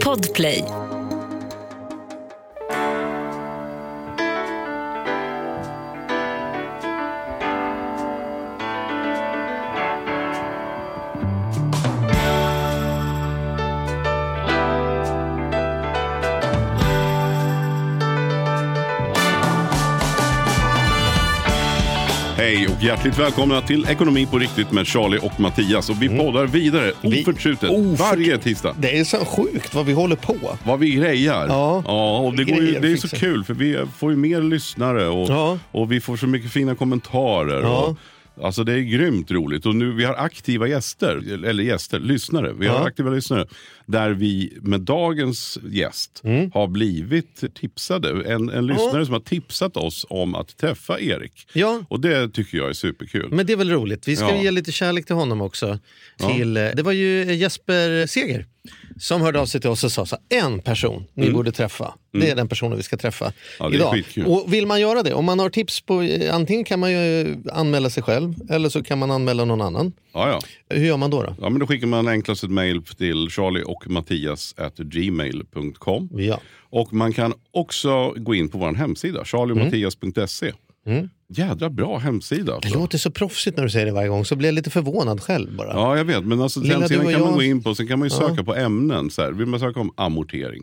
Podplay. Hjärtligt välkomna till Ekonomi på riktigt med Charlie och Mattias. Och vi poddar vidare oförtrutet Ofört- varje tisdag. Det är så sjukt vad vi håller på. Vad vi grejar. Ja. ja och det, går ju, det är så kul för vi får ju mer lyssnare och, Ja. och vi får så mycket fina kommentarer. Ja. Och, Alltså det är grymt roligt och nu vi har aktiva gäster, eller gäster, lyssnare. Vi har Ja. aktiva lyssnare där vi med dagens gäst Mm. har blivit tipsade. En, en lyssnare som har tipsat oss om att träffa Erik. Ja. Och det tycker jag är superkul. Men det är väl roligt. Vi ska Ja. ge lite kärlek till honom också. Till, eh, Det var ju Jesper Seger som hörde av sig till oss och sa så en person ni borde träffa. Det är den personen vi ska träffa Mm. Ja, idag. Och vill man göra det, om man har tips på, eh, antingen kan man ju anmäla sig själv eller så kan man anmäla någon annan. Ja, ja. Hur gör man då? då? Ja, men då skickar man enklast ett mail till charlie och mattias at gmail.com. Ja. Och man kan också gå in på vår hemsida, charlieochmattias.se. Jädra bra hemsida. Det Alltså. låter så proffsigt när du säger det varje gång, så blir jag lite förvånad själv bara. Ja, jag vet. Men alltså, Lilla och kan man jag. gå in på, sen kan man ju söka på ämnen. Så här. Vill man söka om amortering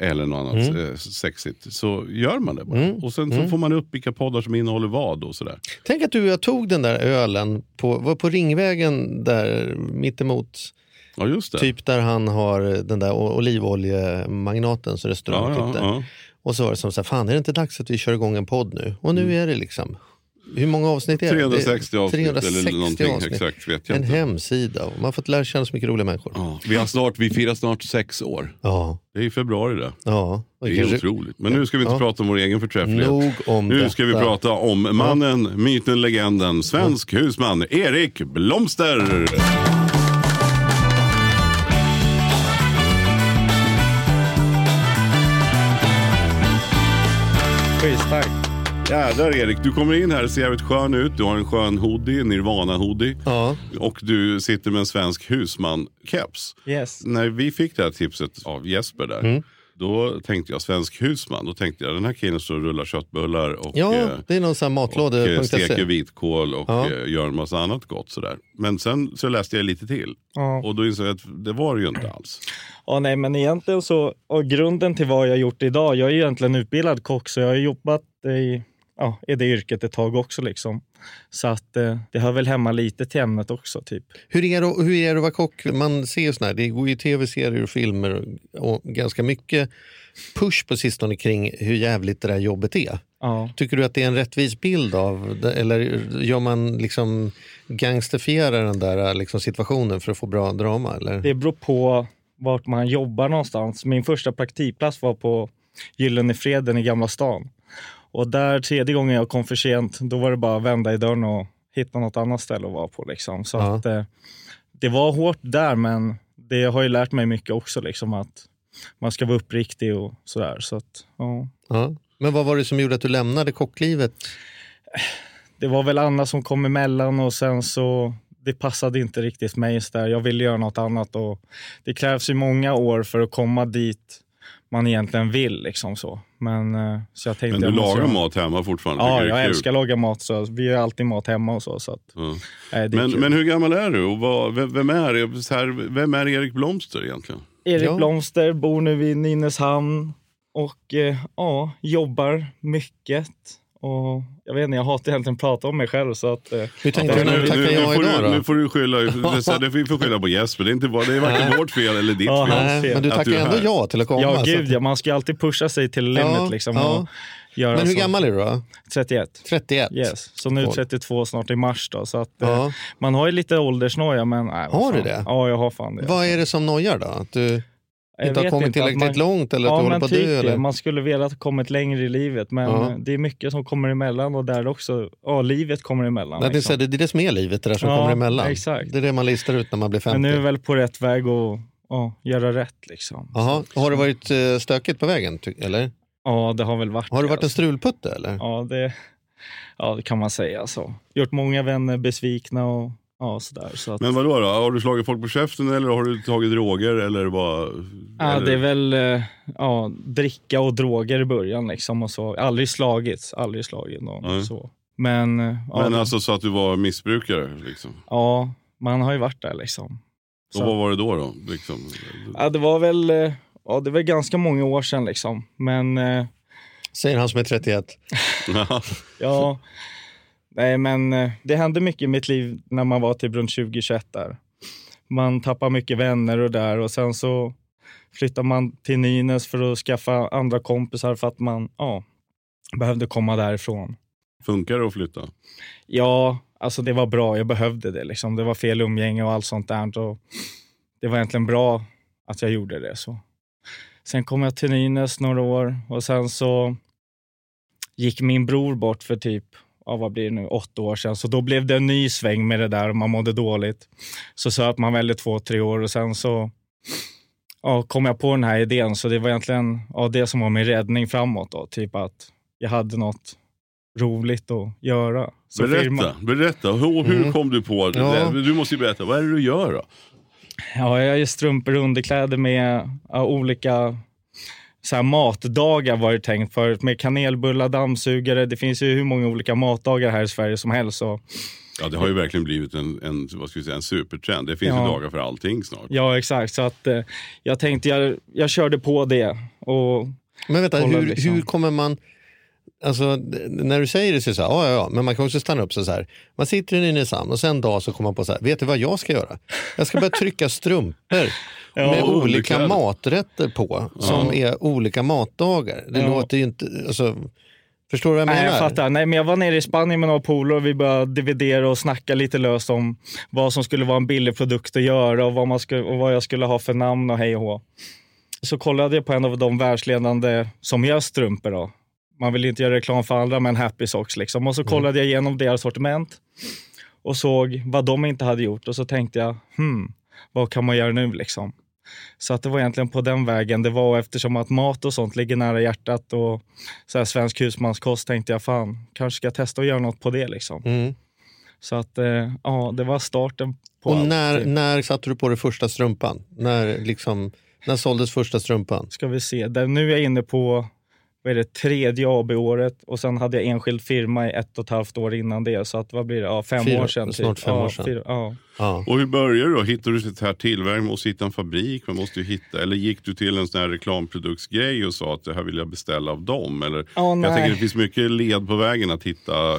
eller något annat Mm. eh, sexigt så gör man det bara. Och sen så får man upp vilka poddar som innehåller vad och sådär. Tänk att du och jag tog den där ölen på, var på Ringvägen där mittemot Ja, just det. Typ där han har den där o- olivoliemagnatens restaurang. ja, ja, ja. Och så var det som så här, fan är det inte dags att vi kör igång en podd nu? Och nu är det liksom, hur många avsnitt är det? 360 det? avsnitt eller någonting exakt vet jag En inte. hemsida och man har fått lära känna så mycket roliga människor. Ja, Ja, vi, har snart, vi firar snart sex år. ja. Det är i februari det. Och Det är kanske- otroligt. Men nu ska vi inte Ja. prata om vår egen förträfflighet. Nog om nu detta. ska vi prata om mannen, myten, legenden, svensk husman, Erik Blomster. Tack. Jädrar Erik, du kommer in här och ser jävligt skön ut. Du har en skön hoodie, Nirvana-hoodie. Ja. Och du sitter med en svensk husman-keps. Yes. När vi fick det här tipset av Jesper där. Mm. Då tänkte jag svensk husman. Då tänkte jag den här killen står och rullar köttbullar och, ja, eh, det är någon sån här och eh, matlåde.se. steker vitkål och Ja. eh, gör en massa annat gott sådär. Men sen så läste jag lite till. Ja. Och då insåg jag att det var det ju inte alls. Ja, nej, men egentligen så, och grunden till vad jag har gjort idag, jag är ju egentligen utbildad kock så jag har jobbat i, ja, i det yrket ett tag också. Liksom. Så att eh, det hör väl hemma lite till ämnet också. Typ. Hur är, det, hur är det att vara kock? Man ser ju såna här, det går ju tv-serier och filmer och, ganska mycket push på sistone kring hur jävligt det där jobbet är. Ja. Tycker du att det är en rättvis bild av det, eller gör man liksom gangsterfierar den där liksom situationen för att få bra drama? Eller? Det beror på vart man jobbar någonstans. Min första praktikplats var på Gyllene Freden i Gamla stan. Och där tredje gången jag kom för sent, då var det bara att vända i dörren och hitta något annat ställe att vara på. Liksom. Så Ja. att, eh, det var hårt där, men det har ju lärt mig mycket också. Liksom, att man ska vara uppriktig och sådär. Så att, ja. Ja. Men vad var det som gjorde att du lämnade kocklivet? Det var väl Anna som kom emellan och sen så det passade inte riktigt mig. Så där. Jag ville göra något annat och det krävs ju många år för att komma dit man egentligen vill. Liksom så. Men, eh, så jag tänkte Men du jag måste lagar göra- mat hemma fortfarande? Ja, jag kul. älskar att laga mat. Så vi gör alltid mat hemma och så. så att, Ja. nej, Men, kul. men hur gammal är du och vad, vem, vem, är, så här, vem är Erik Blomster egentligen? Erik Ja. Blomster bor nu i Nynäshamn och eh, ja, jobbar mycket. Och jag vet inte, jag hatar egentligen att prata om mig själv. Så att, eh, Hur tänkte du när du tackade ja idag då? nu får du skylla, det vi får skylla på Jesper. Det är, inte, bara- det är varken vårt fel eller ditt Ja, fel. men du är ändå ja till att komma. ja, gud att- ja, man ska ju alltid pusha sig till limit. Ja, liksom, ja. och göra Men hur så. gammal är du då? 31. 31? Yes. Så nu Cool. 32 snart i mars. Då, så att, eh, Ja. Man har ju lite åldersnoja. Men, nej, Har du det? Ja, jag har fan det. Vad är det som nojar då? Att du inte har kommit inte, tillräckligt man- långt eller att ja, du håller på att typ dö? Eller? Man skulle ha kommit längre i livet, men Ja. det är mycket som kommer emellan och där också, ja, livet kommer emellan. Nej, liksom. det är det som är livet, det där som Ja, kommer emellan. exakt. Det är det man listar ut när man blir 50. Men nu är vi väl på rätt väg att ja, göra rätt. Liksom. Jaha. Har det varit eh, stökigt på vägen? Eller? Ja, det har väl varit Har du varit en strulputte? Eller? Ja, det, ja, det kan man säga. Så. Gjort många vänner besvikna och ja, sådär. Så att, Men vadå då? Har du slagit folk på käften eller har du tagit droger eller vad? ja, eller? det är väl eh, ja, dricka och droger i början. Liksom, och så. Aldrig slagits, aldrig slagit någon. Nej. Så. Men, eh, ja, Men alltså så att du var missbrukare liksom? ja, man har ju varit där liksom. Och Så- vad var det då? då? Liksom? Ja, det var väl eh, ja, det var ganska många år sedan liksom. Men eh, Säger han som är 31. ja, nej men eh, det hände mycket i mitt liv när man var typ runt 20-21 där. Man tappar mycket vänner och där och sen så flyttar man till Nynäs för att skaffa andra kompisar för att man ja, behövde komma därifrån. Funkar det att flytta? Ja, alltså det var bra. Jag behövde det. Liksom. Det var fel umgänge och allt sånt där. Och det var egentligen bra att jag gjorde det. så. Sen kom jag till Nynäs några år och sen så gick min bror bort för typ ja, vad blir det nu, åtta år sedan. Så då blev det en ny sväng med det där och man mådde dåligt. Så söp man väl i två, tre år och sen så ja, kom jag på den här idén. Så det var egentligen ja, det som var min räddning framåt. Då. Typ att jag hade något roligt att göra. Så berätta, firma- berätta. Hur, hur Mm. kom du på det? Ja. Du måste ju berätta. Vad är det du gör då? Ja, jag gör strumpor och underkläder med ja, olika så här, matdagar var det tänkt förut. Med kanelbullar, dammsugare. Det finns ju hur många olika matdagar här i Sverige som helst. Så, Ja, det har ju verkligen blivit en, en, vad ska vi säga, en supertrend. Det finns Ja. ju dagar för allting snart. ja, exakt. Så att, eh, jag tänkte jag, jag körde på det. Och, Men vänta, hur, liksom. hur kommer man... Alltså, när du säger det så är det så här, ja, ja, ja, men man kan också stanna upp så här. Man sitter i Nynäshamn och sen en dag så kommer man på så här, vet du vad jag ska göra? Jag ska börja trycka strumpor Ja, med olika underkläder. maträtter på som är olika matdagar. Det Ja. låter ju inte, alltså, förstår du vad jag nej, menar? jag fattar. Nej, men jag var nere i Spanien med några polare och vi började dividera och snacka lite löst om vad som skulle vara en billig produkt att göra och vad, man skulle, och vad jag skulle ha för namn och hej och hå. Så kollade jag på en av de världsledande som gör strumpor. Då. Man vill inte göra reklam för andra, men Happy Socks. Liksom. Och så kollade jag igenom deras sortiment och såg vad de inte hade gjort. Och så tänkte jag, hmm, vad kan man göra nu liksom? Så att det var egentligen på den vägen det var. Eftersom att mat och sånt ligger nära hjärtat och så här svensk husmanskost tänkte jag, fan, kanske ska jag testa att göra något på det liksom. Mm. Så att, eh, ja, det var starten på Och allt. när, när satte du på dig första strumpan? När, liksom, när såldes första strumpan? Ska vi se. Där, nu är jag inne på vad är det, tredje AB-året och sen hade jag enskild firma i ett och ett halvt år innan det. Så att, vad blir det? Ja, fem Fyra- år sedan. snart typ. fem ja, år sedan. Fyra, ja. Ja. Och hur började du då? Hittade du det här tillverkning? Måste hitta en fabrik? Man måste ju hitta. Eller gick du till en sån här reklamproduktsgrej och sa att det här vill jag beställa av dem? Eller, jag nej. tänker det finns mycket led på vägen att hitta, eh,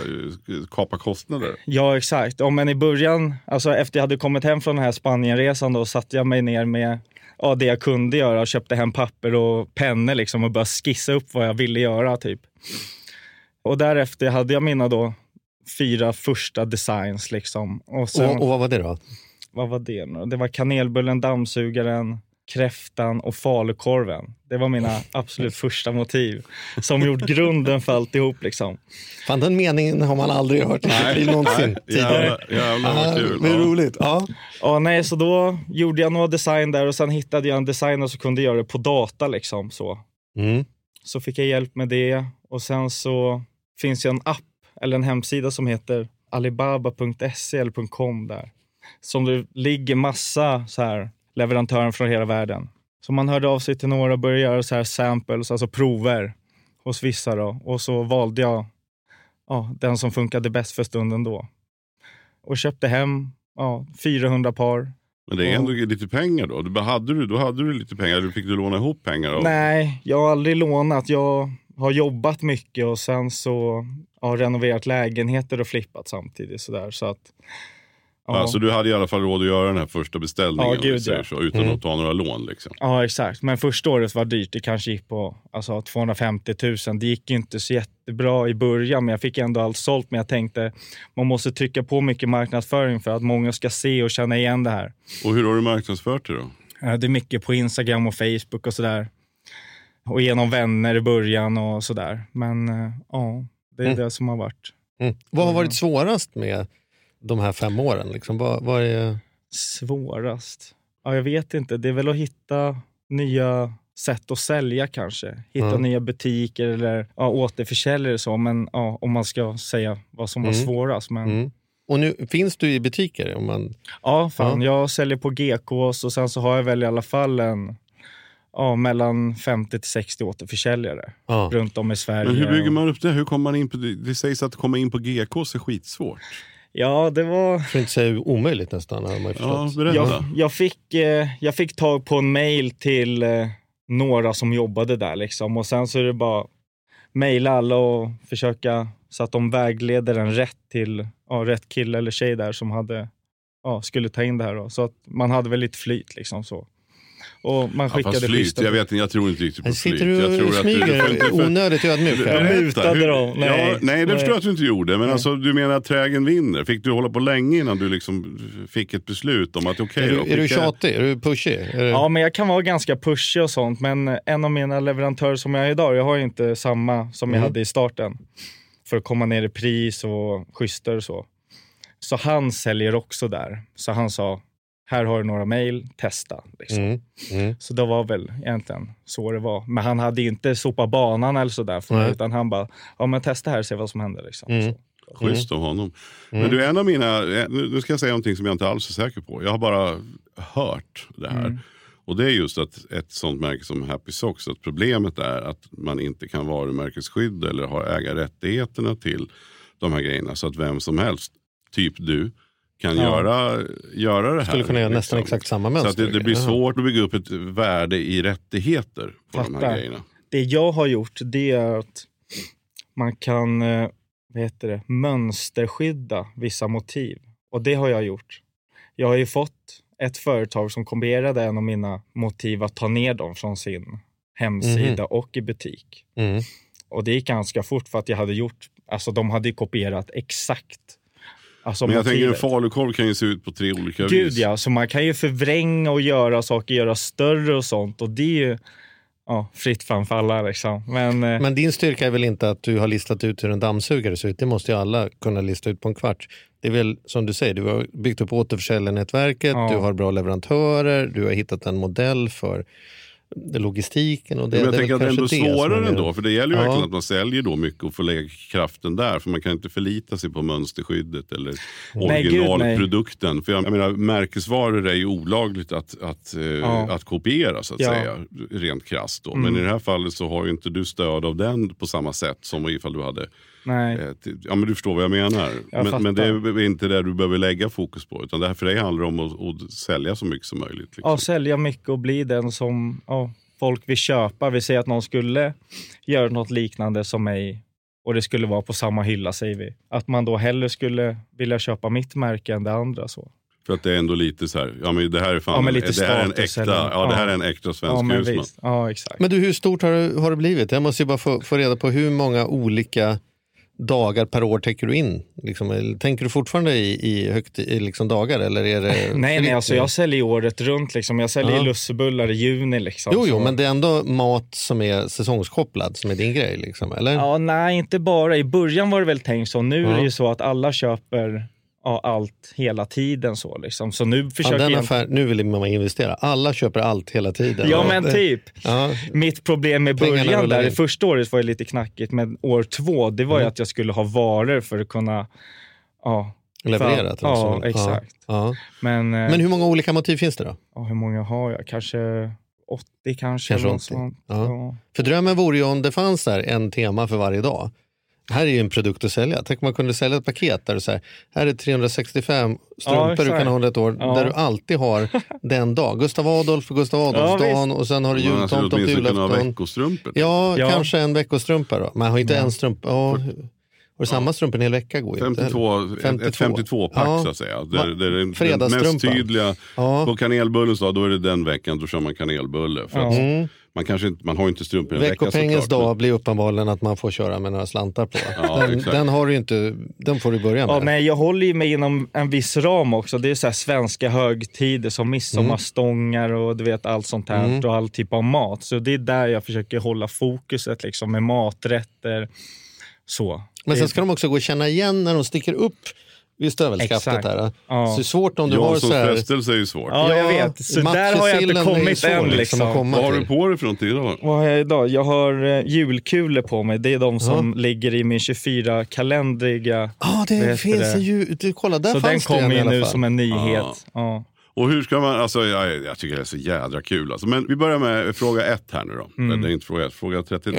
kapa kostnader. Ja, exakt. Ja, men i början, alltså efter jag hade kommit hem från den här Spanienresan, då satte jag mig ner med ja, det jag kunde göra och köpte hem papper och pennor liksom, och började skissa upp vad jag ville göra. typ. Och därefter hade jag mina då fyra första designs. Liksom. Och sen, Och, och vad var det då? Vad var det nu? Det var kanelbullen, dammsugaren, kräftan och falukorven. Det var mina absolut första motiv som gjort grunden för alltihop. Liksom. Fan, den meningen har man aldrig hört i sitt liv någonsin tidigare. Jävlar, jävlar vad kul. men Ja. roligt. Ja. Ja, nej, så då gjorde jag några design där och sen hittade jag en designer som kunde göra det på data. Liksom, så. Mm. så fick jag hjälp med det och sen så finns det en app eller en hemsida som heter alibaba.se eller .com där. Som det ligger massa så här leverantörer från hela världen. Så man hörde av sig till några och började göra så här samples, alltså prover hos vissa då. Och så valde jag ja, den som funkade bäst för stunden då. Och köpte hem ja, 400 par Men det är ändå lite pengar då. Du, hade du, då hade du lite pengar. Eller fick du låna ihop pengar? Av, Nej, jag har aldrig lånat. Jag har jobbat mycket och sen så har renoverat lägenheter och flippat samtidigt. Sådär. Så att, ja. Alltså du hade i alla fall råd att göra den här första beställningen. Ja, gud, säger ja. så, utan Mm. att ta några lån. Liksom. ja, exakt. Men första året var dyrt. Det kanske gick på alltså, 250 000. Det gick inte så jättebra i början, men jag fick ändå allt sålt. Men jag tänkte man måste trycka på mycket marknadsföring för att många ska se och känna igen det här. Och hur har du marknadsfört det då? Det är mycket på Instagram och Facebook och sådär. Och genom vänner i början och sådär. Men eh, ja, det är Mm. det som har varit. Mm. Vad har varit svårast med de här fem åren? Liksom, vad, vad är... Svårast? Ja, jag vet inte. Det är väl att hitta nya sätt att sälja kanske. Hitta Ja. nya butiker eller ja, återförsäljare och så. Men ja, om man ska säga vad som var Mm. svårast. Men Mm. Och nu finns du i butiker? Om man... Ja, fan. Ja. Jag säljer på GKs och sen så har jag väl i alla fall en ja, mellan 50 till 60 återförsäljare Ja. runt om i Sverige. Men hur bygger man upp det? Hur kommer man in på det? Det sägs att komma in på GKs är skitsvårt. Ja, det var... För att inte säga omöjligt nästan. Har man ju Ja. Jag, jag, fick, eh, jag fick tag på en mail till eh, några som jobbade där. Liksom. Och sen så är det bara mejla alla och försöka så att de vägleder en rätt till ja, rätt kille eller tjej där som hade, ja, skulle ta in det här. Då. Så att man hade väl lite flyt. Liksom, så. Och man Ja, skickade fast flyt, jag, vet, inte, jag tror inte riktigt på flyt. sitter jag du tror och smyger onödigt ödmjuk. här. Jag mutade dem. Nej. ja, nej, det Nej. förstår jag att du inte gjorde. Men Nej. alltså, du menar att trägen vinner? Fick du hålla på länge innan du liksom fick ett beslut om att okej Är då, du, är du tjatig? Är du pushig? Är. Ja, men jag kan vara ganska pushig och sånt. Men en av mina leverantörer som jag är idag, jag har ju inte samma som jag Mm. hade i starten. För att komma ner i pris och schysster och så. Så han säljer också där. Så han sa, här har du några mejl, testa. Liksom. Mm. Mm. Så det var väl egentligen så det var. Men han hade inte sopat banan eller sådär för mig. Utan han bara, ja men testa här och se vad som händer. Liksom. Mm. Schysst av honom. Mm. Men du, en av mina, eh, nu nu ska jag säga någonting som jag inte alls är säker på. Jag har bara hört det här. Mm. Och det är just att ett sånt märke som Happy Socks, att problemet är att man inte kan varumärkesskydd eller har ägarrättigheterna till de här grejerna. Så att vem som helst, typ du, kan Ja. göra, göra det här. Skulle kunna göra nästan liksom. exakt samma Så mönster. att det, det blir svårt att bygga upp ett värde i rättigheter på de här grejerna. Det jag har gjort det är att man kan eh, vad heter det, mönsterskydda vissa motiv. Och det har jag gjort. Jag har ju fått ett företag som kopierade en av mina motiv att ta ner dem från sin hemsida och i butik. Mm. Och det gick ganska fort för att jag hade gjort, alltså de hade kopierat exakt. Alltså Men jag tänker en motivet. falukorv kan ju se ut på tre olika Gud vis. ja, så man kan ju förvränga och göra saker, göra större och sånt. Och det är ju ja, fritt fram för alla liksom. Men, eh, Men din styrka är väl inte att du har listat ut hur en dammsugare ser ut. Det måste ju alla kunna lista ut på en kvart. Det är väl som du säger, du har byggt upp återförsäljarnätverket, Ja. du har bra leverantörer, du har hittat en modell för logistiken. Och det, Men jag det tänker att det är ändå svårare är- ändå. För det gäller ju Ja. verkligen att man säljer då mycket och får lägga kraften där. För man kan inte förlita sig på mönsterskyddet eller originalprodukten. För jag, jag menar, märkesvaror är ju olagligt att, att, eh, Ja. att kopiera så att Ja. säga. Rent krasst då. Men Mm. i det här fallet så har ju inte du stöd av den på samma sätt som ifall du hade nej. Eh, till- Ja men du förstår vad jag menar. Jag men, men det är inte det du behöver lägga fokus på. Utan det här för dig handlar om att, att sälja så mycket som möjligt. Liksom. Ja, sälja mycket och bli den som ja, folk vill köpa. Vi säger att någon skulle göra något liknande som mig och det skulle vara på samma hylla säger vi. Att man då hellre skulle vilja köpa mitt märke än det andra. Så. För att det är ändå lite så här, ja men det här är fan, Ja, men lite det här är en äkta, eller- ja, det här är en äkta svensk Ja, men husman. visst. Ja, exakt. Men du, hur stort har det, har det blivit? Jag måste ju bara få, få reda på hur många olika dagar per år täcker du in? Liksom, tänker du fortfarande i, i, högt, i liksom dagar eller är det Nej, nej, alltså jag säljer året runt. Liksom. Jag säljer Ja. lussebullar i juni. Liksom, Jo, jo, så. men det är ändå mat som är säsongskopplad som är din grej, liksom, eller? Ja, nej, inte bara. I början var det väl tänkt så. Nu är Ja. det ju så att alla köper ja, allt hela tiden. Så, liksom. så nu försöker den jag... affär, nu vill man investera. Alla köper allt hela tiden. Ja, men det- typ. Ja, Mitt problem med början där, det första året var ju lite knackigt, men år två, det var Mm. att jag skulle ha varor för att kunna ja, levererat. Ja, alltså. exakt. Ja. Men, eh, Men hur många olika motiv finns det då? ja, hur många har jag? Kanske 80 kanske. Kanske eller något 80. sånt. Ja. Ja. För drömmen vore ju om det fanns där en tema för varje dag. Här är ju en produkt att sälja. Tänk om man kunde sälja ett paket där det så här, är 365 strumpor du exakt. kan hålla ett år, Ja. där du alltid har den dag. Gustav Adolf för Gustav Adolfsdagen och sen har du jultomten på ha julafton. Ja, Ja. kanske en veckostrumpa då. Man har inte Ja. en strumpa. Ja. Du samma strumpa en hel vecka? Går ju inte heller. 52, ett 52. 52-pack Ja. så att säga. Det, är- det är den, den mest tydliga. Ja. På kanelbullens dag, då är det den veckan, då kör man kanelbulle. För Ja. att Mm. Man, kanske inte, man har ju inte strumpor en vecka Veckopengens såklart, dag blir uppenbarligen att man får köra med några slantar på. Ja, den, den, har du ju inte, den får du börja med. Ja, men jag håller ju mig inom en viss ram också. Det är så här svenska högtider som midsommarstångar och du vet allt sånt här Mm. och all typ av mat. Så det är där jag försöker hålla fokuset liksom med maträtter. Så. Men sen ska de också gå och känna igen när de sticker upp vid stövelskaftet Exakt. här. Ja. Så det är svårt om du har så här... frestelse är ju svårt. Ja, jag vet. Så där har jag inte är kommit svår än. liksom Liksom. Vad har till. du på dig för någonting idag? Vad har jag idag? Jag har eh, julkulor på mig. Det är de som ligger i min 24-kalendriga. Ja, det Vad heter finns det? en ju... Du, kolla, där Så den fanns det en kommer i ju alla nu som en nyhet. Ja. Och hur ska man, alltså jag, jag tycker det är så jädra kul alltså. Men vi börjar med fråga ett här nu då. Mm. Det är inte fråga ett, fråga 38.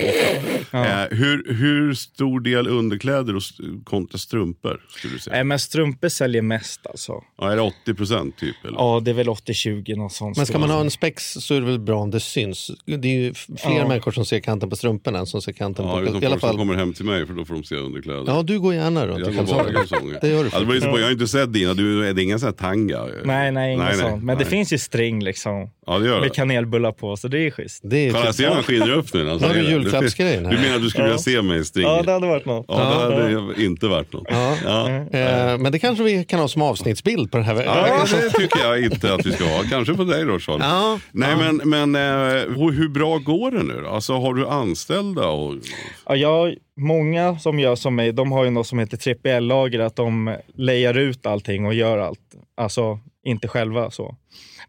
eh, hur, hur stor del underkläder och kontra strumpor skulle du säga? Nej, men strumpor säljer mest alltså. Ja, är det 80 procent typ? Eller? Ja, det är väl 80-20 något sånt. Men ska man ha en spex så är det väl bra om det syns. Det är ju fler Ja. människor som ser kanten på strumporna än som ser kanten Ja, på... det är som I alla folk som fall. kommer hem till mig för då får de se underkläder. Ja, du går gärna runt i jag går bara i kalsonger. Det gör du ja, faktiskt. jag har inte sett dina, du, det är inga sån här tanga? Nej, nej, inget sånt. Men det nej. finns ju string liksom. Ja, det gör det. Med kanelbullar på, så det är schysst. Det är Kolla, ser man skidröppningen? Alltså, Nu har du julklappsgrejen här. Du menar att du skulle vilja Ja. se mig i string? Ja, det hade varit något. Ja, det hade inte varit något. Ja. Ja. Eh, men det kanske vi kan ha som avsnittsbild på det här. Ja, det tycker jag inte att vi ska ha. Kanske på dig då Sean. Ja, Nej men, men eh, hur hur bra går det nu då? Alltså har du anställda? Och... Ja, jag, många som gör som mig, de har ju något som heter 3PL-lager, att de lejar ut allting och gör allt. Alltså inte själva så.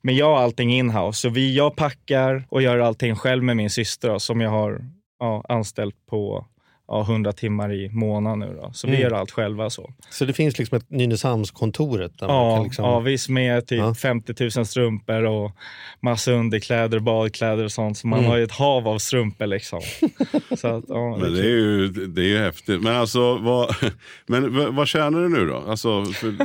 Men jag har allting inhouse, så vi, jag packar och gör allting själv med min syster då, som jag har ja, anställt på ja, 100 timmar i månaden nu då. Så vi Mm. gör allt själva så. Så det finns liksom ett Nynäshamnskontoret Ja, liksom... ja, visst med typ Ja. 50 000 strumpor och massa underkläder, badkläder och sånt. Så man Mm. har ju ett hav av strumpor liksom. så att, ja, Men det är ju, det är ju häftigt. Men alltså vad, men vad, vad tjänar du nu då? Alltså, för,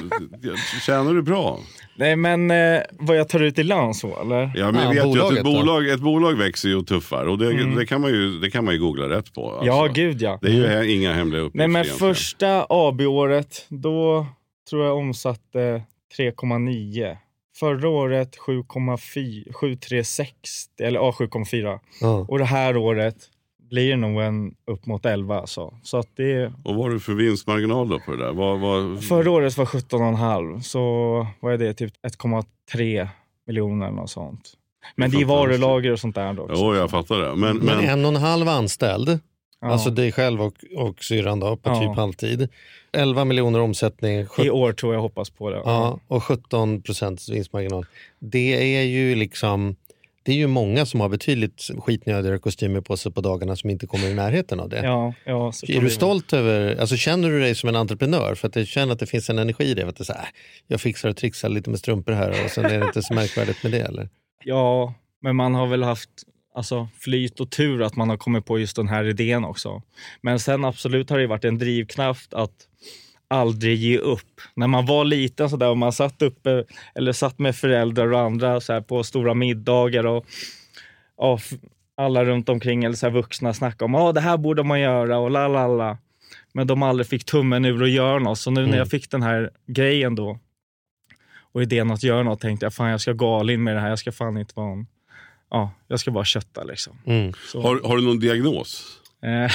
tjänar du bra? Nej men eh, vad jag tar ut i lön så eller? Ja, men Ja, vet ju att ett då? bolag, ett bolag växer ju och tuffar och det, det, kan man ju, det kan man ju googla rätt på. Alltså. Ja, gud ja. Det är ju he- inga hemliga uppgifter Nej men egentligen. första AB-året, då tror jag omsatte 3,9. Förra året 7,4, 7,360 eller ja, 7,4. Ja. Och det här året blir det nog en upp mot 11 alltså. Så att det, Och vad har du för vinstmarginal då på det där? Vad, vad... förra året var 17,5 så vad är det? Typ 1,3 miljoner eller något sånt. Men Det är varulager och sånt där då. också. Jo, jag fattar det. Men, Men men, en och en halv anställd, Ja. alltså dig själv och, och syrran då, på Ja. typ halvtid. 11 miljoner omsättning, sjut- I år tror jag hoppas på det. ja, och 17 procents vinstmarginal. Det är ju liksom... Det är ju många som har betydligt skitnödigare kostymer på sig på dagarna som inte kommer i närheten av det. Ja, ja, Är du stolt över, alltså känner du dig som en entreprenör? För att jag känner att det finns en energi i det. Att det är så här, "Äh, jag fixar och trixar lite med strumpor här och sen är det inte så märkvärdigt med det. Eller? Ja, men man har väl haft alltså, flyt och tur att man har kommit på just den här idén också. Men sen absolut har det varit en drivkraft att aldrig ge upp. När man var liten så där, och man satt uppe eller satt med föräldrar och andra så här, på stora middagar och f- alla runt omkring eller så här, vuxna snackade om att det här borde man göra och la la la. Men de aldrig fick tummen ur och göra något. Så nu när jag fick den här grejen då och idén att göra något tänkte jag fan jag ska gå all in med det här. Jag ska fan inte vara en... Ja, jag ska bara kötta liksom. Mm. Så. har, har du någon diagnos? Eh,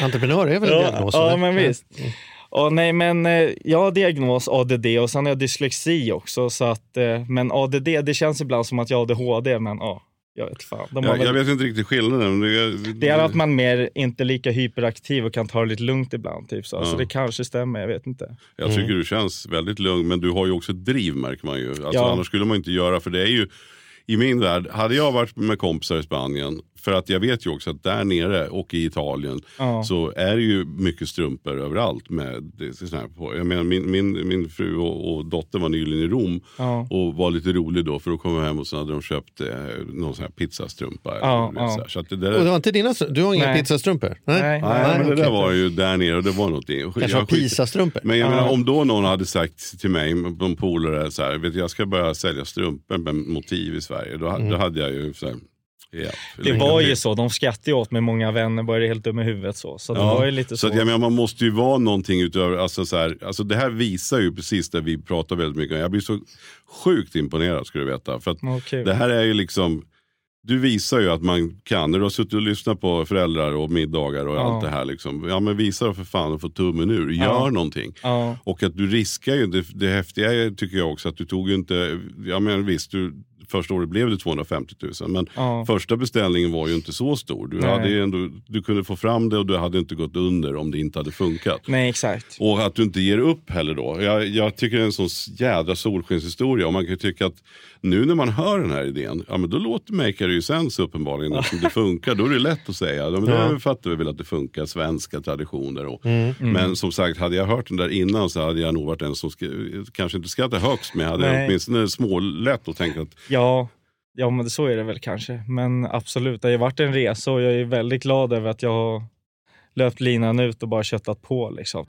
Entreprenör är väl en ja, diagnos? ja, men visst. Ja, nej, men eh, jag har diagnos ADD och sen har jag dyslexi också. Så att, eh, men ADD, det känns ibland som att jag har ADHD, men ja, jag vet fan. Jag, väl, jag vet inte riktigt skillnaden. men Det, Det är att man mer inte är lika hyperaktiv och kan ta det lite lugnt ibland. Typ, så. Ja. så det kanske stämmer, jag vet inte. Jag tycker du känns väldigt lugn, men du har ju också ett driv märker man ju. Alltså, Ja. Annars skulle man inte göra, för det är ju i min värld, hade jag varit med kompisar i Spanien, för att jag vet ju också att där nere och i Italien Ja. så är det ju mycket strumpor överallt. Med, på. Jag menar, min, min, min fru och, och dotter var nyligen i Rom Ja. och var lite rolig då för då kom jag hem och så hade de köpt eh, någon sån här pizzastrumpa. Ja, eller, ja. så här. Så att det Och där, det var inte dina, du har inga Nej. pizzastrumpor? Nej. Nej, men det där var ju där nere och det var någonting. Kanske var Jag skit- pisastrumpor? Men jag Ja. menar om då någon hade sagt till mig, en polare, så här, vet du, jag ska börja sälja strumpor med motiv i Sverige. Då, då hade jag ju så här, ja. Det var ju så, de skrattade åt mig, många vänner började helt dum i huvudet. Så, så det Ja, var ju lite så. så att, jag menar, man måste ju vara någonting utöver, alltså, så här, alltså det här visar ju precis det vi pratar väldigt mycket om. Jag blir så sjukt imponerad ska du veta. För att Okej. det här är ju liksom, du visar ju att man kan, när du har suttit och lyssnat på föräldrar och middagar och Ja. allt det här. Liksom, ja men visa då för fan och få tummen ur, gör Ja. någonting. Ja, Och att du riskar ju, det, det häftiga är, tycker jag också att du tog ju inte, ja men visst, du första året blev det 250 000. Men Ja. första beställningen var ju inte så stor. Du, Nej. hade ändå, du kunde få fram det och du hade inte gått under om det inte hade funkat. Nej, exakt. Och att du inte ger upp heller då. Jag, jag tycker det är en sån jädra solskenshistoria. Och man kan tycka att nu när man hör den här idén, ja men då låter Make ju sense uppenbarligen eftersom det funkar. Då är det lätt att säga, ja, men det fattar vi väl att det funkar, svenska traditioner. Och, Men som sagt, hade jag hört den där innan så hade jag nog varit en som sk- kanske inte skrattat högst, men jag hade Nej. åtminstone smålätt och tänkt att Ja, ja men så är det väl kanske. Men absolut, det har ju varit en resa och jag är väldigt glad över att jag har löpt linan ut och bara köttat på. Liksom.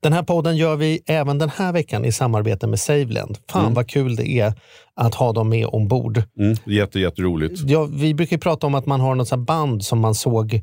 Den här podden gör vi även den här veckan i samarbete med Saveland. Fan vad kul det är att ha dem med ombord. mm, jätte, jätteroligt. Ja, vi brukar ju prata om att man har något band som man såg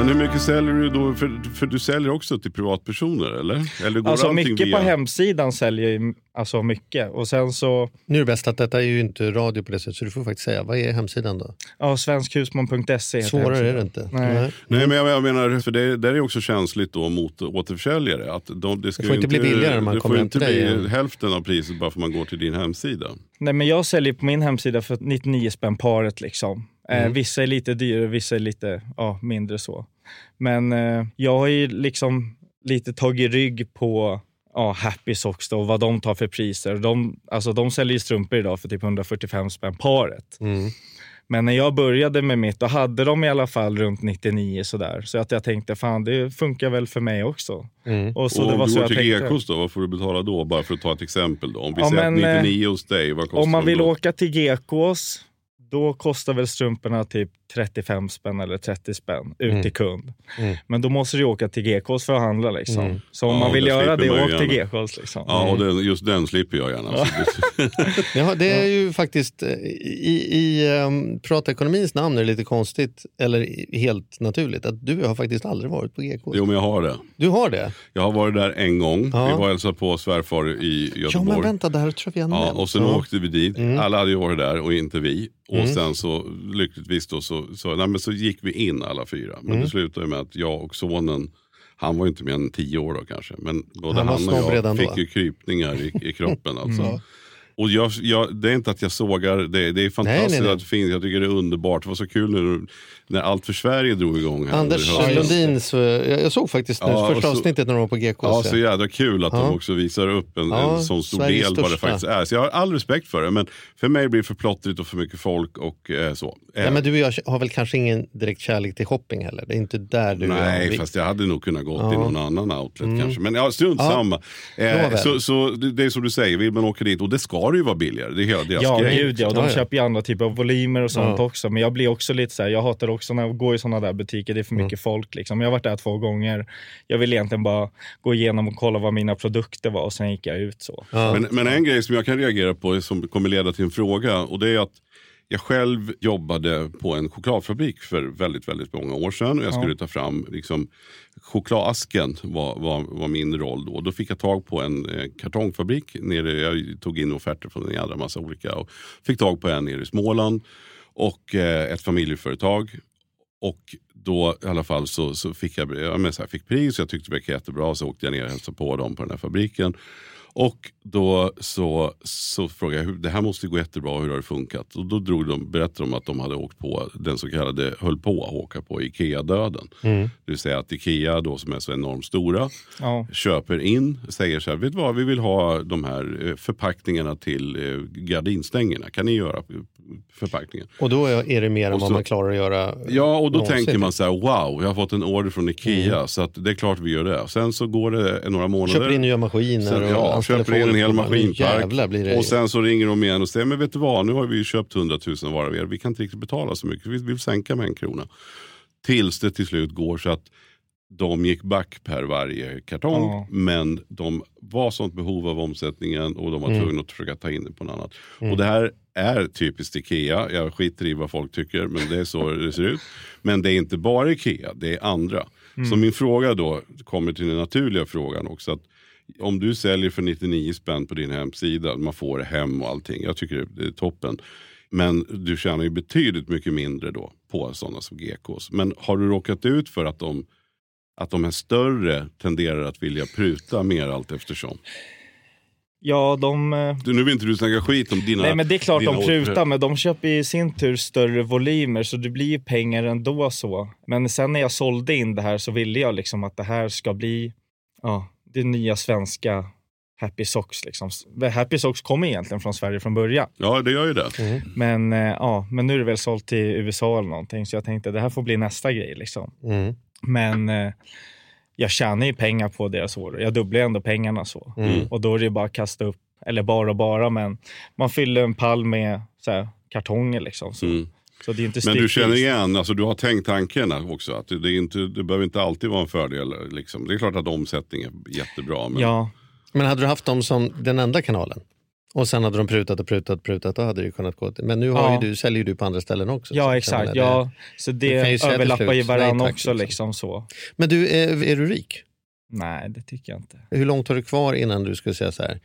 Men hur mycket säljer du då? För, för du säljer också till privatpersoner eller? Eller går Alltså mycket via... på hemsidan säljer ju alltså mycket. Och sen så, Nu är det bäst att detta är ju inte radio på det sättet, så du får faktiskt säga, vad är hemsidan då? ja, svenskhusman.se Svårare är det inte. Nej. Nej, men jag, jag menar, för det, där är också känsligt då mot återförsäljare. Att de, det, ska Det får ju inte bli billigare när man Det kommer får hem inte till dig bli igen. hälften av priset bara för att man går till din hemsida. Nej, men jag säljer på min hemsida för 99 spänn paret. Liksom. Mm. Eh, vissa är lite dyrare, vissa är lite ja, mindre så. Men eh, jag har ju liksom lite tagit rygg på ja, Happy Socks då, och vad de tar för priser. De, alltså, de säljer ju strumpor idag för typ 145 spänn paret. Mm. Men när jag började med mitt, då hade de i alla fall runt 99 sådär. Så att jag tänkte, fan det funkar väl för mig också. Mm. Och så och det om var du så går jag till. Gekås då, vad får du betala då? Bara för att ta ett exempel. Då. Om vi Ja, säger men, att 99 hos dig, vad kostar Om man vill då? åka till Gekås, då kostar väl strumporna typ 35 spänn eller 30 spänn ut Mm. till kund. Mm. Men då måste du åka till Gekås för att handla. Liksom. Mm. Så om Ja, man vill det göra det, åk till. Gekås. Liksom. Ja, och den, just den slipper jag gärna. Det- Ja, det är ju faktiskt, eh, i, i um, privatekonomins namn är det lite konstigt, eller helt naturligt, att du har faktiskt aldrig varit på GK. jo, men jag har det. Du har det? Jag har varit där en gång. Ja. Vi var och hälsade på svärfar i Ja, Göteborg. men vänta, det här tror jag vi har Ja, och sen Ja. åkte vi dit. Mm. Alla hade ju varit där och inte vi. Och Mm. sen så lyckligtvis då så, så, nej, men så gick vi in alla fyra. Men Mm. det slutade med att jag och sonen, han var inte mer än tio år då kanske. Men både Han han, och jag då. fick ju krypningar i, i kroppen. Alltså. Mm. Och jag, jag, det är inte att jag sågar, det, det är fantastiskt Nej, nej, nej. att det finns. Jag tycker det är underbart. Det var så kul när, när Allt för Sverige drog igång. Här Anders hösten. Lundins, eh, jag jag såg faktiskt nu Ja, första så- avsnittet när de var på GK. Ja, så- så jädra kul att Ja. de också visar upp en, Ja, en sån stor Sveriges del vad det faktiskt är. Så jag har all respekt för det, men för mig blir det för plottrigt och för mycket folk och eh, så. Eh, ja, men du och jag har väl kanske ingen direkt kärlek till shopping heller? Det är inte där du Nej, vi- fast jag hade nog kunnat gå Ja. till någon annan outlet Mm. kanske. Men ja, strunt Ja. samma. Eh, så, så det, är som du säger, vill man åka dit, och det ska det ju vara billigare. Det är hela deras Ja, grej. gud ja. Och de Ja, ja. köper ju andra typer av volymer och sånt Ja. också. Men jag blir också lite så här, jag hatar också när jag går i sådana där butiker, det är för Mm. mycket folk. Liksom. Jag har varit där två gånger. Jag vill egentligen bara gå igenom och kolla vad mina produkter var och sen gick jag ut så. Ja. Men, men en grej som jag kan reagera på, som kommer leda till en fråga, och det är att Jag själv jobbade på en chokladfabrik för väldigt, väldigt många år sedan. Och jag skulle ta fram liksom, chokladasken var, var, var min roll då. Då fick jag tag på en eh, kartongfabrik. Nere, jag tog in offerter från en jädra massa olika. Och fick tag på en nere i Småland. Och eh, ett familjeföretag. Och då i alla fall så, så fick jag, jag men så här, fick pris, jag tyckte det verkade jättebra. Så åkte jag ner och hälsade på dem på den här fabriken. Och då så, så frågade jag, det här måste gå jättebra, hur har det funkat? Och då drog de, berättade de att de hade åkt på den så kallade, höll på att åka på Ikea-döden. Det vill säga att Ikea då som är så enormt stora Ja. köper in, säger så här, vet du vad, vi vill ha de här eh, förpackningarna till eh, gardinstängerna. Kan ni göra förpackningen? Och då är det mer än Och vad så- man klarar att göra. Ja, och då någonsin. tänker man så här, wow, jag har fått en order från Ikea så att det är klart vi gör det. Sen så går det några månader. Köper in nya maskiner Sen, och ja, köper in en hel maskinpark. det- Och sen så ringer de igen och säger, men vet du vad, nu har vi köpt 100 000 varor av er. Vi kan inte riktigt betala så mycket, vi vill sänka med en krona. Tills det till slut går så att de gick back per varje kartong. Ja. Men de var sånt behov av omsättningen och de var Mm. tvungna att försöka ta in det på något annat. Och det här är typiskt Ikea. Jag skiter i vad folk tycker, men det är så det ser ut. Men det är inte bara Ikea, det är andra. Så min fråga då kommer till den naturliga frågan också. Att om du säljer för 99 spänn på din hemsida, man får det hem och allting. Jag tycker det är toppen. Men du tjänar ju betydligt mycket mindre då på sådana som GKs. Men har du råkat ut för att de, att de är större tenderar att vilja pruta mer allt eftersom? Ja, de... eh, Du, nu vill inte du snacka skit om dina... Nej men det är klart de prutar, men de köper i sin tur större volymer så det blir ju pengar ändå så. Men sen när jag sålde in det här så ville jag liksom att det här ska bli ja, det nya svenska Happy Socks. Liksom. Happy Socks kommer egentligen från Sverige från början. Ja, det gör ju det. Men, eh, ja, men nu är det väl sålt till USA eller någonting så jag tänkte det här får bli nästa grej. Liksom. Mm. Men eh, jag tjänar ju pengar på deras order. Jag dubblar ändå pengarna så. Mm. Och då är det ju bara att kasta upp, eller bara och bara, men man fyller en pall med så här, kartonger liksom. Så, Mm. så det är inte Men du känner igen, alltså du har tänkt tanken också. Att det, det, är inte, det behöver inte alltid vara en fördel. Liksom. Det är klart att omsättning är jättebra. Men Ja, Men hade du haft dem som den enda kanalen och sen hade de prutat och prutat och prutat, då hade det ju kunnat gå till. Men nu har Ja. ju du, säljer ju du på andra ställen också. så ja kan exakt. Ja, så ju det till överlappar ju nej varandra tack, också. liksom. Liksom så. Men du, är, är du rik? Nej, det tycker jag inte. Hur långt har du kvar innan du skulle säga så här,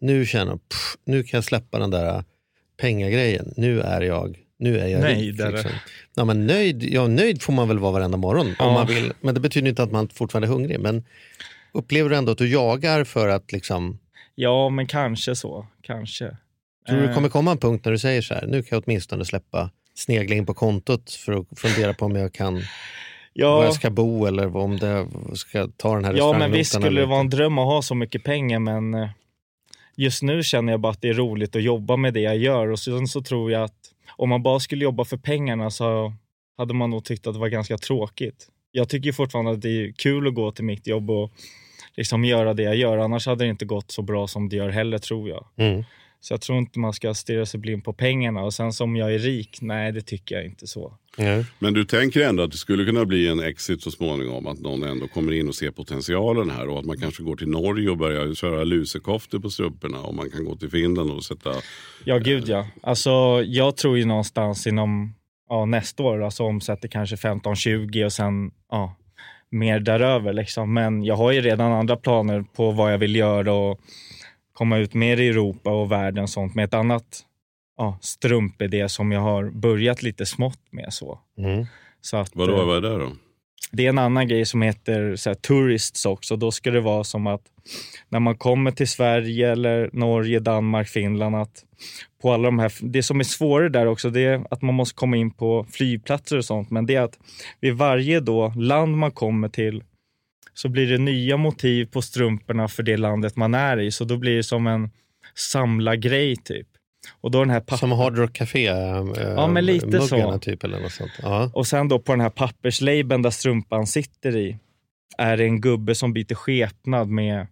nu känner jag, pff, nu kan jag släppa den där pengagrejen. Nu är jag, nu är jag Nöjd, rik. Liksom. Ja, men nöjd, ja, nöjd får man väl vara varenda morgon om Ja. man vill. Men det betyder inte att man fortfarande är hungrig. Men upplever du ändå att du jagar för att liksom, Ja, men kanske så. Kanske. tror du det Eh, kommer komma en punkt när du säger så här, nu kan jag åtminstone släppa snegla in på kontot för att fundera på om jag kan, var ja, jag ska bo eller om det ska ta den här Ja, men visst skulle eller det vara en dröm att ha så mycket pengar, men eh, just nu känner jag bara att det är roligt att jobba med det jag gör. Och sen så tror jag att om man bara skulle jobba för pengarna så hade man nog tyckt att det var ganska tråkigt. Jag tycker fortfarande att det är kul att gå till mitt jobb och liksom göra det jag gör. Annars hade det inte gått så bra som det gör heller, tror jag. Mm. Så jag tror inte man ska stirra sig blind på pengarna. Och sen som jag är rik, nej det tycker jag inte så. Ja. Men du tänker ändå att det skulle kunna bli en exit så småningom. Att någon ändå kommer in och ser potentialen här. Och att man kanske går till Norge och börjar köra lusekoftor på strumporna. Och man kan gå till Finland och sätta... Ja, gud ja. Alltså, jag tror ju någonstans inom ja, nästa år, alltså omsätter kanske 15-20 och sen ja, mer däröver. Liksom. Men jag har ju redan andra planer på vad jag vill göra och komma ut mer i Europa och världen och sånt med ett annat ja, strumpidé som jag har börjat lite smått med. Så. Mm. Så att, Vadå, eh, vad är det då? det är en annan grej som heter så här, tourists också. Då ska det vara som att när man kommer till Sverige eller Norge, Danmark, Finland att på alla de här, det som är svårare där också det är att man måste komma in på flygplatser och sånt. Men det är att vid varje då land man kommer till så blir det nya motiv på strumporna för det landet man är i. Så då blir det som en samlargrej typ. Och då den här papp- Som Hard Rock Café, äh, Ja, men lite så. muggarna typ eller något sånt. Ja. Och sen då på den här papperslabeln där strumpan sitter i är det en gubbe som byter skepnad med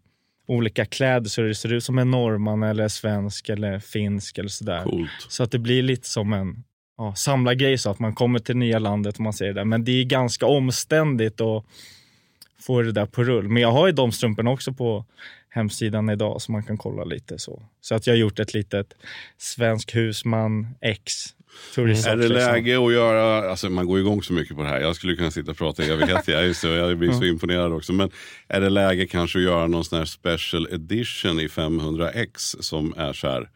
olika kläder så det ser ut som en norrman eller svensk eller finsk eller sådär. Coolt. Så att det blir lite som en ja, samlargrej så att man kommer till nya landet och man ser det där. Men det är ganska omständigt att få det där på rull. Men jag har ju de strumporna också på hemsidan idag så man kan kolla lite så. Så att jag har gjort ett litet svensk husman X. Är det liksom. läge att göra, alltså man går igång så mycket på det här. Jag skulle kunna sitta och prata i evigheter. Jag, är så, jag blir så imponerad också. Men är det läge kanske att göra någon sån här special edition i 500x som är så här,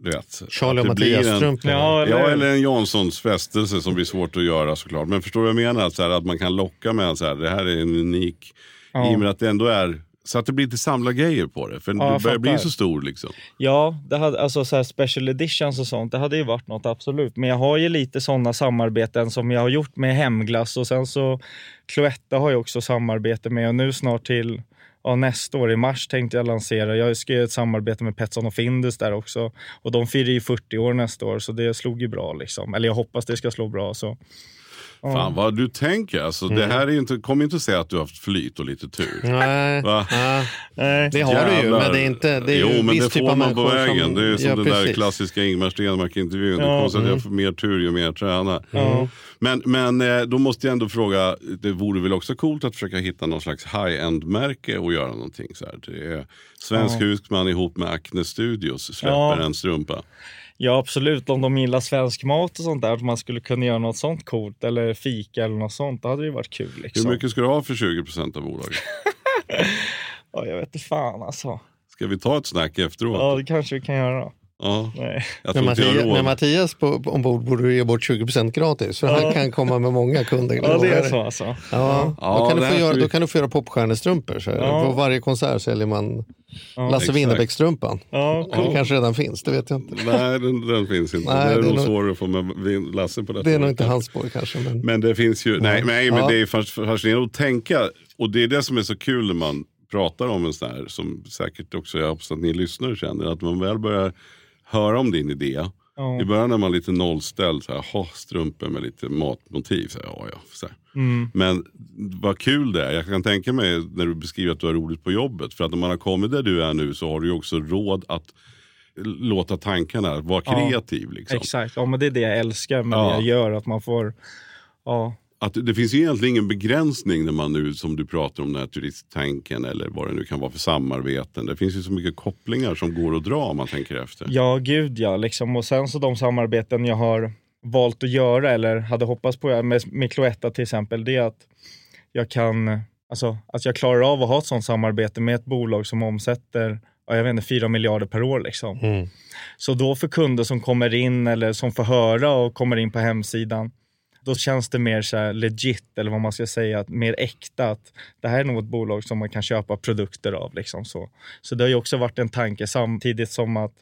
du vet. Charlie att och det blir Mattias en- strumpor. Ja, eller, Ja, eller en Janssons frestelse som blir svårt att göra såklart. Men förstår du vad jag menar? Så här, att man kan locka med så här, det här är en unik, Ja. i och med att det ändå är, så att det blir lite samlargrejer på det. För Ja, du börjar bli så stor liksom. Ja, det hade, alltså så här special editions och sånt, det hade ju varit något absolut. Men jag har ju lite sådana samarbeten som jag har gjort med Hemglass och sen så Cloetta har jag också samarbete med och nu snart till ja, nästa år i mars tänkte jag lansera. Jag ska göra ett samarbete med Petson och Findus där också och de firar ju 40 år nästa år så det slog ju bra liksom. Eller jag hoppas det ska slå bra så. Ja. Fan vad du tänker. Alltså, Mm. Det här är inte, kom inte att säga att du har haft flyt och lite tur. Nej, Nej. det har du ju, Jävlar. men det är inte det är jo, men det typ får man på vägen. som... Det är som ja, den där klassiska Ingmar Stenmark-intervjun. Ja. Det är konstigt att Mm. jag får mer tur ju mer jag tränar. Ja. Men, men eh, då måste jag ändå fråga, det vore väl också coolt att försöka hitta någon slags high-end-märke och göra någonting så här. Det är Svensk Ja. Husman ihop med Acne Studios släpper en strumpa. Ja, absolut. Om de gillar svensk mat och sånt där, att man skulle kunna göra något sånt coolt eller fika eller något sånt, då hade det ju varit kul. Liksom. Hur mycket ska du ha för 20% av bolaget? Ja, jag vet inte fan alltså. Ska vi ta ett snack efteråt? Ja, det kanske vi kan göra. Ja, har Mattias, med råd. Mattias på, på- ombord borde du ge bort 20% gratis. För Ja. han kan komma med många kunder. Ja, det är så alltså. Ja, Ja, då, kan det du få göra, vi- då kan du få göra popstjärnestrumpor. Så Ja. På varje konsert säljer man Ja, Lasse. Winnerbäck-strumpan. Ja, Den cool. kanske redan finns, det vet jag inte. Nej, den, den finns inte. Nej, det är det är nog svårare att få med Lasse på detta. Det är nog inte hans spår kanske. Men... Men det finns ju, nej, nej men det är fas- fascinerande att tänka. Och det är det som är så kul när man pratar om en sån här, som säkert också jag hoppas att ni lyssnare känner, att man väl börjar höra om din idé. Ja. I början är man lite nollställd, så här, ha strumpor med lite matmotiv. Så här, ja, ja, så. Mm. Men vad kul det är. Jag kan tänka mig när du beskriver att du har roligt på jobbet. För att när man har kommit där du är nu så har du också råd att låta tankarna vara kreativ. Liksom. Exakt, ja, men det är det jag älskar med det jag gör. Att man får, ja, Att det finns ju egentligen ingen begränsning när man nu, som du pratar om, den här turisttanken eller vad det nu kan vara för samarbeten. Det finns ju så mycket kopplingar som går att dra om man tänker efter. ja gud ja. Liksom. Och sen så de samarbeten jag har valt att göra eller hade hoppats på med, med Cloetta till exempel, det är att jag kan, alltså att jag klarar av att ha ett sånt samarbete med ett bolag som omsätter ja, jag vet inte, 4 miljarder per år. Liksom. Mm. Så då för kunder som kommer in eller som får höra och kommer in på hemsidan, då känns det mer så här legit, eller vad man ska säga, att mer äkta. Att det här är nog ett bolag som man kan köpa produkter av. Liksom så. så det har ju också varit en tanke samtidigt som att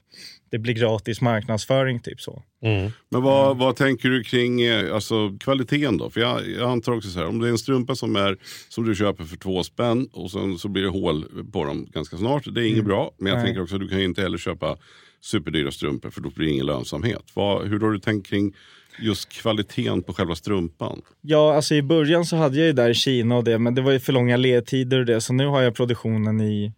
det blir gratis marknadsföring. typ så. Mm. Men vad, vad tänker du kring eh, alltså, kvaliteten då? För jag, jag antar också så här, om det är en strumpa som, är, som du köper för två spänn och sen så blir det hål på dem ganska snart. Det är inget bra. Men jag Nej. tänker också att du kan inte heller köpa superdyra strumpor för då blir det ingen lönsamhet. Vad, hur har du tänkt kring just kvaliteten på själva strumpan? Ja, alltså i början så hade jag ju där i Kina och det, men det var ju för långa ledtider och det, så nu har jag produktionen i,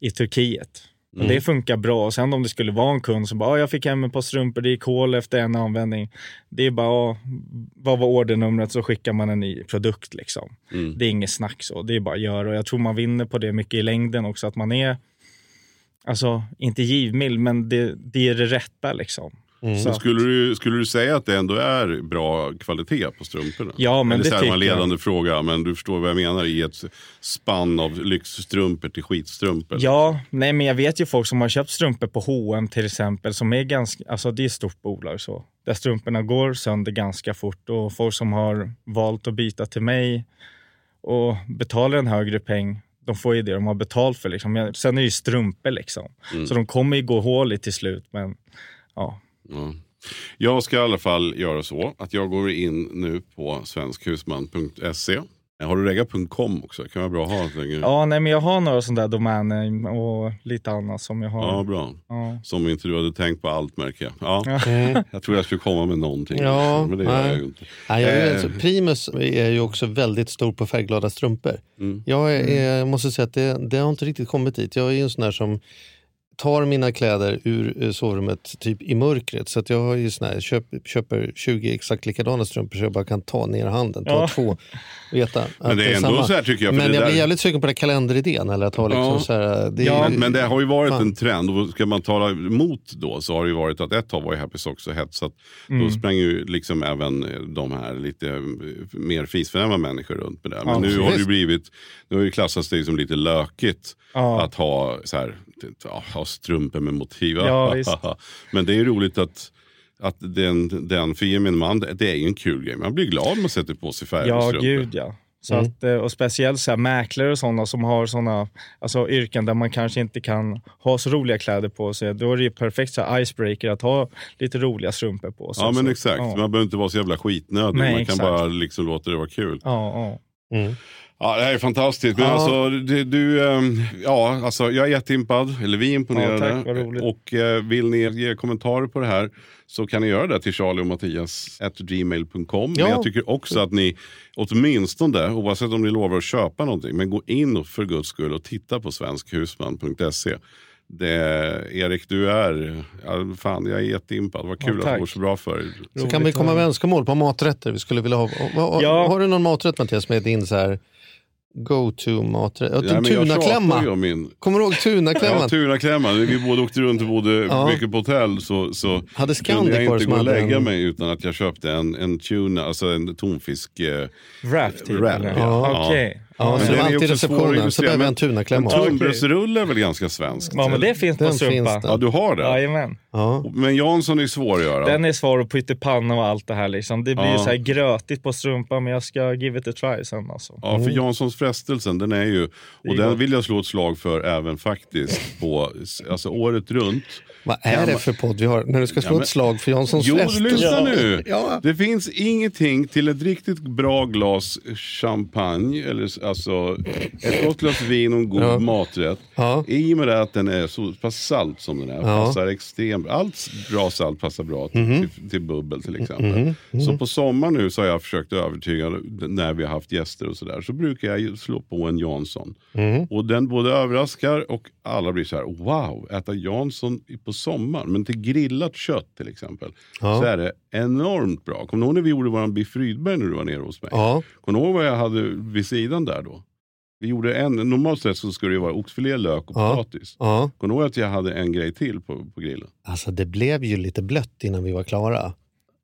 i Turkiet. Och Mm. Det funkar bra. Och sen om det skulle vara en kund som bara, "Ja, jag fick hem ett par strumpor, det gick hål efter en användning. Det är bara, "Ja, vad var ordernumret så skickar man en ny produkt liksom. Mm. Det är inget snack så, det är bara att göra. Och jag tror man vinner på det mycket i längden också, att man är, alltså inte givmild, men det, det är det rätta liksom. Mm. Så skulle, du, skulle du säga att det ändå är bra kvalitet på strumporna? Ja, men Eller det så här var en tycker jag. ledande fråga, men du förstår vad jag menar i ett spann av lyxstrumpor till skitstrumpor. Ja, nej men jag vet ju folk som har köpt strumpor på H&M till exempel som är ganska, alltså det är ett stort bolag så. Där strumporna går sönder ganska fort och folk som har valt att byta till mig och betalar en högre peng, de får ju det de har betalt för liksom. Sen är det ju strumpor liksom. Mm. Så de kommer ju gå hål i till slut men ja. Ja. Jag ska i alla fall göra så att jag går in nu på svenskhusman.se. Har du regga.com också? Det kan vara bra att ha. länge. Ja, nej men jag har några sådana där domäner och lite annat som jag har. ja, bra. Ja. Som inte du hade tänkt på allt märker jag. Ja. Mm. Jag tror jag skulle komma med någonting. Ja, men det gör nej. jag ju inte. Nej, jag är, Eh. alltså, Primus är ju också väldigt stor på färgglada strumpor. Mm. Jag är, är, måste säga att det, det har inte riktigt kommit dit. Jag är ju en sån där som tar mina kläder ur eh, sovrummet typ i mörkret. Så att jag har ju såna här, köp, köper 20 exakt likadana strumpor så jag bara kan ta ner handen, ta Ja. två. Veta att Men det är ändå samma. så här tycker jag, för Men det jag där- blir jävligt sugen på den här kalenderidén. Eller att ha liksom Ja. så här, det Ja, ju- Men det har ju varit Fan. en trend och ska man tala emot då så har det ju varit att ett tag var ju Happy Socks så hetsat. Mm. Då sprang ju liksom även de här lite eh, mer fisförnäma människor runt med det. Men Ja, nu har det ju blivit, nu har det klassats det som lite lökigt Ja. att ha, så här, ha strumpor med motiv. Ja. Men det är roligt att att den, den för gemene man, det är ju en kul grej. Man blir glad om man sätter på sig färgade Ja, strumpor. gud ja. Så Mm. att, eh, och speciellt så här, mäklare och sådana som har sådana alltså, yrken där man kanske inte kan ha så roliga kläder på sig. Då är det ju perfekt så här, icebreaker att ha lite roliga strumpor på sig. Ja men så, exakt, Ja, man behöver inte vara så jävla skitnödig. Nej, man kan exakt. bara liksom låta det vara kul. ja, ja. Mm. Ja, det här är fantastiskt. Men Ja. alltså, du, du, ehm, ja, alltså, jag är jätteimpad, eller vi är imponerade. Ja, tack, och eh, vill ni ge kommentarer på det här så kan ni göra det till Charlie och Mattias gmail.com. Ja. Men jag tycker också att ni åtminstone, oavsett om ni lovar att köpa någonting, men gå in och för guds skull och titta på svenskhusman.se. Det, Erik, du är, ja, fan jag är jätteimpad. Vad kul Ja, att det går så bra för dig. Så kan vi komma med önskemål på maträtter vi skulle vilja ha. Vad- Ja. Har du någon maträtt Mattias med din så här go-to maträtt? Ja, Ja, tunaklämma. min Kommer du ihåg tunaklämman? Ja, tunaklämman. Vi båda åkte runt och bodde Ja. mycket på hotell. Så, så Hade Scandic kunde jag inte gå och lägga en- mig utan att jag köpte en, en tuna, alltså en tonfisk. Eh, Wrap typ? Wrap, eller? ja. Okej. Ja, Men så det var är alltid att receptionen, så behöver jag en tunaklämma. Tunnbrödsrulle är väl ganska svenskt? Ja, men det finns på strumpa. det. Ja, du har det? Jajamän. Ja. Men Jansson är svår att göra. Den är svår och pyttipanna och allt det här. Liksom. Det blir Ja. ju så här grötigt på strumpan men jag ska give it a try sen. Alltså. Ja, för Janssons frestelsen, den är ju, är och den gott. vill jag slå ett slag för även faktiskt på, alltså året runt. Vad är det för podd vi har när du ska slå Ja, men- ett slag för Janssons Jo, frestelse? lyssna nu. Ja. Det finns ingenting till ett riktigt bra glas champagne, eller alltså ett gott glas vin och en god Ja. maträtt. Ja. I och med att den är så pass salt som den är, passar extremt, allt bra salt passar bra till, Mhm. till, till bubbel till exempel. Så på sommar nu så har jag försökt övertyga, när vi har haft gäster och sådär, så brukar jag slå på en Jansson. Mhm. Och den både överraskar och alla blir så här: wow, äta Jansson på sommaren. Men till grillat kött till exempel, Ja. så är det enormt bra. Kommer du ihåg när vi gjorde våran biff Rydberg när du var nere hos mig? Ja. Kommer du ihåg vad jag hade vid sidan där då? Vi gjorde en, normalt sett så skulle det vara oxfilé, lök och Ja. potatis. ja. Kommer du ihåg att jag hade en grej till på, på grillen? Alltså det blev ju lite blött innan vi var klara.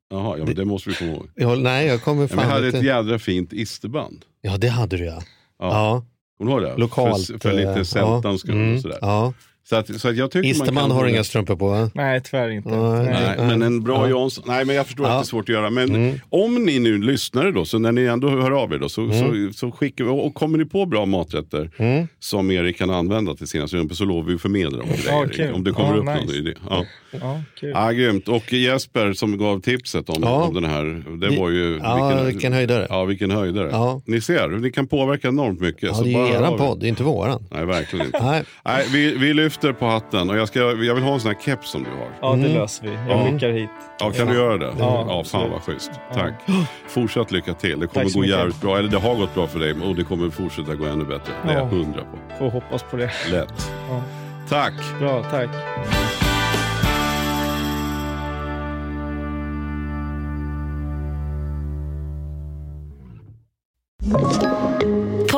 Jaha, ja, men det måste vi komma ihåg. Jag, nej, jag kommer Ja, fan jag hade lite... ett jädra fint isterband. Ja, det hade du ja. Ja. Ja, Kommer du ihåg det? lokalt. För, för lite eh, sältans skull mm, och sådär. Ja. Så, att, så att jag tycker man Isterman kan har inga strumpor på va? Nej, tyvärr inte. Nej. Nej, men en bra Ja. Jansson. Nej, men jag förstår Ja. att det är svårt att göra. Men Mm. om ni nu lyssnar då, så när ni ändå hör av er då, så, så, så skickar vi, och kommer ni på bra maträtter Mm. som Erik kan använda till sina strumpor så lovar vi att förmedla dem till dig. Om det kommer Ja, upp nice. någon idé. Ja. Ja, kul. Ja, grymt. Och Jesper som gav tipset om, Ja. om den här, det var ju... Ja, vilken höjdare. Ja, vilken höjdare. Ja. Ni ser, ni kan påverka enormt mycket. Ja, så det är er. podd, det är inte våran. Nej, verkligen inte. Nej. Nej, vi, vi lyfter på hatten och jag, ska, jag vill ha en sån här keps som du har. Ja, det Mm. löser vi. Jag Ja. skickar hit. Ja, kan du göra det? Ja, Ja, fan vad schysst. Tack. Fortsatt lycka till. Det kommer gå mycket. jävligt bra. Eller det har gått bra för dig och det kommer fortsätta gå ännu bättre. Det är jag Ja. hundra på. Får hoppas på det. Lätt. Ja. Tack. Bra, tack.